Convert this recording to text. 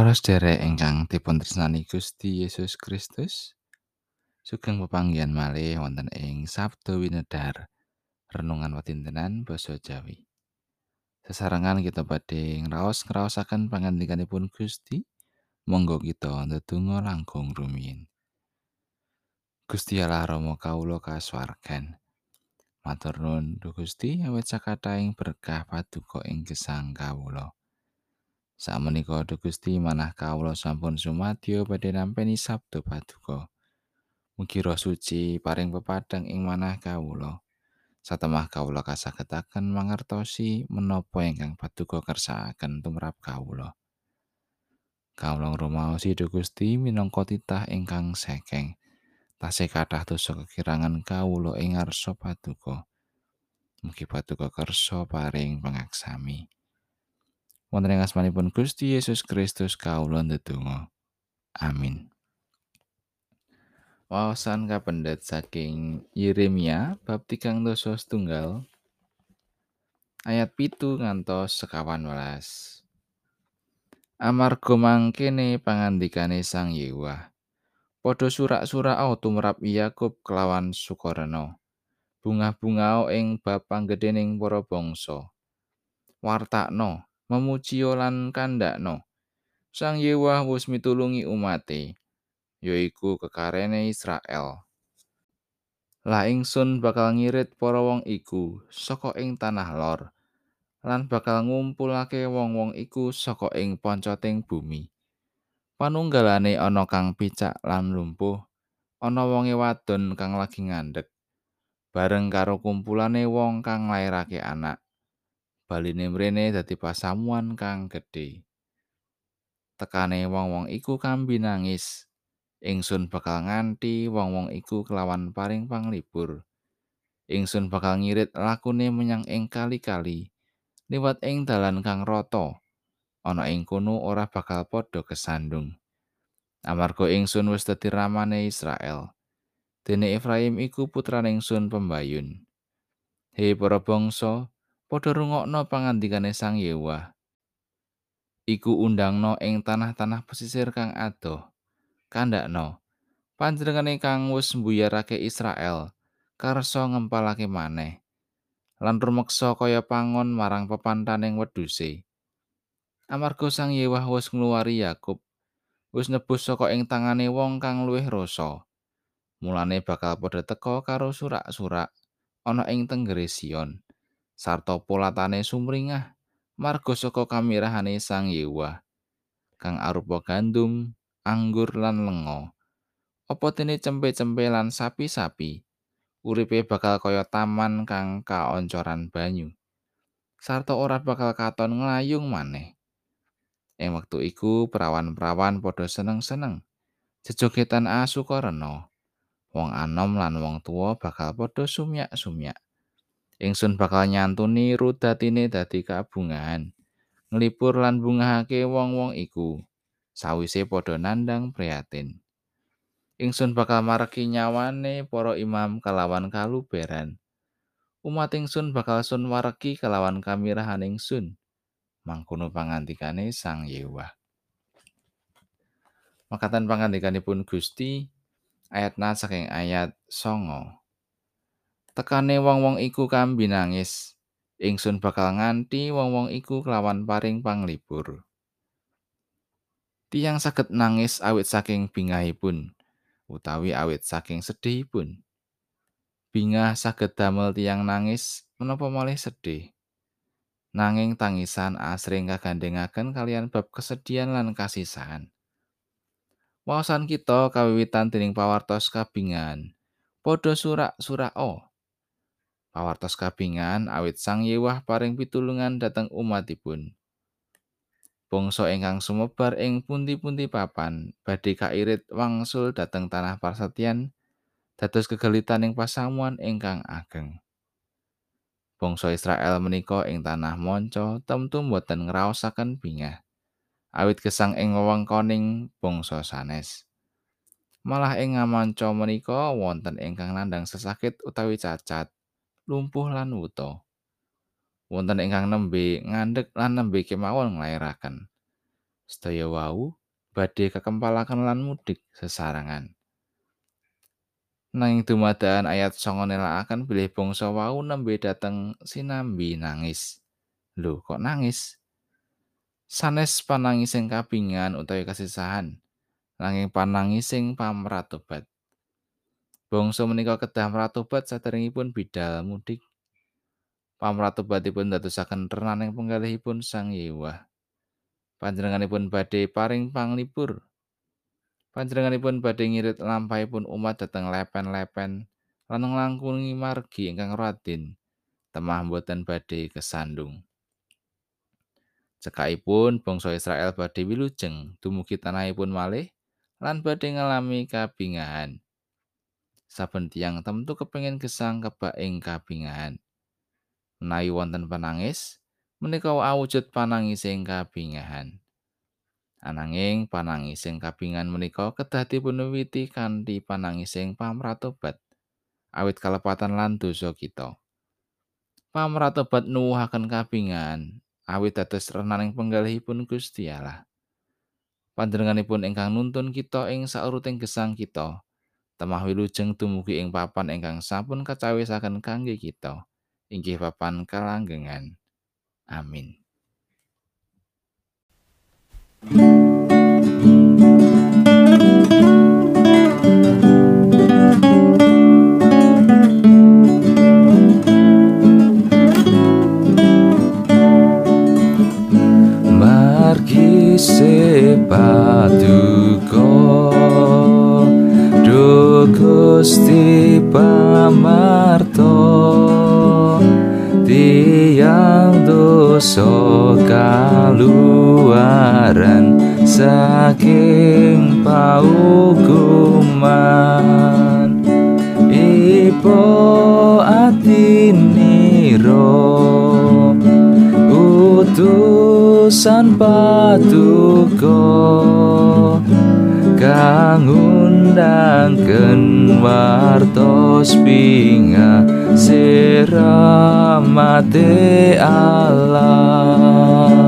Para sedherek ingkang dipuntresnani Gusti Yesus Kristus, sugeng pepanggihan malih wonten ing Sabda Winedhar renungan watintenan basa Jawi. Sesarengan kita badhe ngraos ngraosaken pangandikanipun Gusti, monggo kita ndedonga langkung rumiyin. Gusti Allah Rama kawula kasuwargan. Matur nuwun Gusti awet sakathahing berkah paduka ing gesang kawula. Sakmenika Duh Gusti manah kawula sampun sumadyo badhe nampi sabda paduka. Mugi Roh Suci paring pepadang ing manah kawula. Satemah kawula kasagetaken mangertosi menapa ingkang paduka kersakaken tumrap kawula. Kawula ngrumaosi Duh Gusti minangka titah ingkang sekeng. Tasih kathah dosa kekirangan kawula ing ngarsa paduka. Mugi paduka kersa paring pangaksami. Wonten ing asmanipun Gusti Yesus Kristus kawula ndedonga. Amin. Wawasan kapendet saking Yeremia bab tigang dosa setunggal ayat pitu ngantos sekawan welas. Amarga mangkene pangandikane Sang Yewah. Padha surak-suraka tumrap Yakub kelawan Sukarena. Bunga-bungao ing bab panggedhening para bangsa. Wartakno memuji lan kandhakno. Sang Yewah wis mitulungi umate, yaiku kekarene Israel. La ingsun bakal ngirit para wong iku saka ing tanah lor lan bakal ngumpulake wong-wong iku saka ing poncoting bumi. Panunggalane ana kang picak lan lumpuh, ana wonge wadon kang lagi ngandhek. Bareng karo kumpulane wong kang lairake anak. Baline mrene dadi pasamuan kang gedhe. Tekane wong-wong iku kambi nangis. Ingsun bakal nganti wong-wong iku kelawan paring panglibur. Ingsun bakal ngirit lakune menyang ing kali-kali liwat ing dalan kang rata. Ana ing kono ora bakal padha kesandung. Amarga ingsun wis dadi ramane Israel. Dene Efraim iku putrane ingsun pembayun. Hei para bangsa, padha rungokno pangandikane Sang Yewah. Iku undangno ing tanah-tanah pesisir kang adoh. Kandakno panjenengane kang wis mbuyarake Israel karsa ngempalake maneh lan rumeksa kaya pangon marang pepantaning wedhuse. Amarga Sang Yewah wis ngluwari Yakub, wis nebus saka ing tangane wong kang luwih rasa. Mulane bakal padha teka karo surak-surak ana ing tenggere Sion. Sarta polatane sumringah marga saka kamirahane Sang Yewah kang arupa gandum, anggur lan lenga. Apa dene cempe-cempe lan sapi-sapi uripe bakal kaya taman kang kaoncoran banyu. Sarta ora bakal katon nglayung maneh. Ing wektu iku perawan-perawan padha seneng-seneng. Jejogetan asukarena. Wong anom lan wong tua bakal padha sumyak-sumyak. Ingsun bakal nyantuni rudatine dadi kabungahan nglipur lan bungahake wong-wong iku. Sawise padha nandang prihatin. Ingsun bakal mareki nyawane para imam kalawan kaluberan. Umat ingsun bakal sun wareki kalawan kamirahan ingsun. Mangkono pangandikane sang yewah makatan pangandikanipun Gusti ayat na saking ayat songo tekane wong-wong iku kambi nangis. Ingsun bakal nganti wong-wong iku kelawan paring panglibur tiang saged nangis awit saking bingahipun utawi awit saking sedihipun. Bingah saged damel tiang nangis menapa malih sedih? Nanging tangisan asring kagandhengaken kalian bab kesedihan lan kasisahan. Wawasan kita kawiwitan dening pawartos kabingan padha surak-surak oh pawartos kabingan awit Sang Yewah paring pitulungan dhateng umatipun. Bangsa ingkang sumebar ing pundi-pundi papan badhe kairit wangsul dhateng tanah prasetyan dados kegelitaning pasamuan ingkang ageng. Bangsa Israel menika ing tanah monco temtu boten ngraosaken bingah. Awit gesang ing wewengkoning bangsa sanes. Malah ing ngamanca menika wonten ingkang nandang sesakit utawi cacat. Lumpuh lan wuta. Wonten ingkang nembe ngandhek lan nembe kemawon nglairaken. sedaya wau badhe kekempalaken lan mudik sesarangan. Nanging dumadakan ayat songo nelakaken bilih bangsa wau nembe dateng sinambi nangis. Lho, kok nangis? Sanes panangising kapingan utawi kasisahan, nanging panangising pamratobat. Bangsa menika kedah mratobat saderengipun bidal mudik. Pamratobatipun dadosaken renaning penggalihipun Sang Yewah. Panjenenganipun badhe paring panglipur Panjenenganipun badhe ngirit lampahipun umat dhateng lepen-lepen lan nglangkungi margi ingkang radin temah boten badhe kesandung. Cekaipun bangsa Israel badhe wilujeng dumugi tanahipun malih lan badhe ngalami kabingahan. Saben tiyang temtu kepengin gesang kebak ing kabingahan. Menawi wonten panangis, menika awujud panangising kabingahan. Ananging panangising kabingan menika kedah dipunwiwiti kanthi panangising pamratobat awit kalepatan lan dosa kita. Pamratobat nuwuhaken kabingan awit dados renaning penggalihipun Gusti Allah. Panjenenganipun ingkang nuntun kita ing sauruting gesang kita. Temah wilujeng dumugi ing papan ingkang sampun kacawisaken kangge kita. Inggih papan kalanggengan. Amin. Margi sepatuko pamarto Tiang dosa kaluaran saking paukuman. Ipo atiniro Utusan patuko Kang undangken wartos pinga Seramate Allah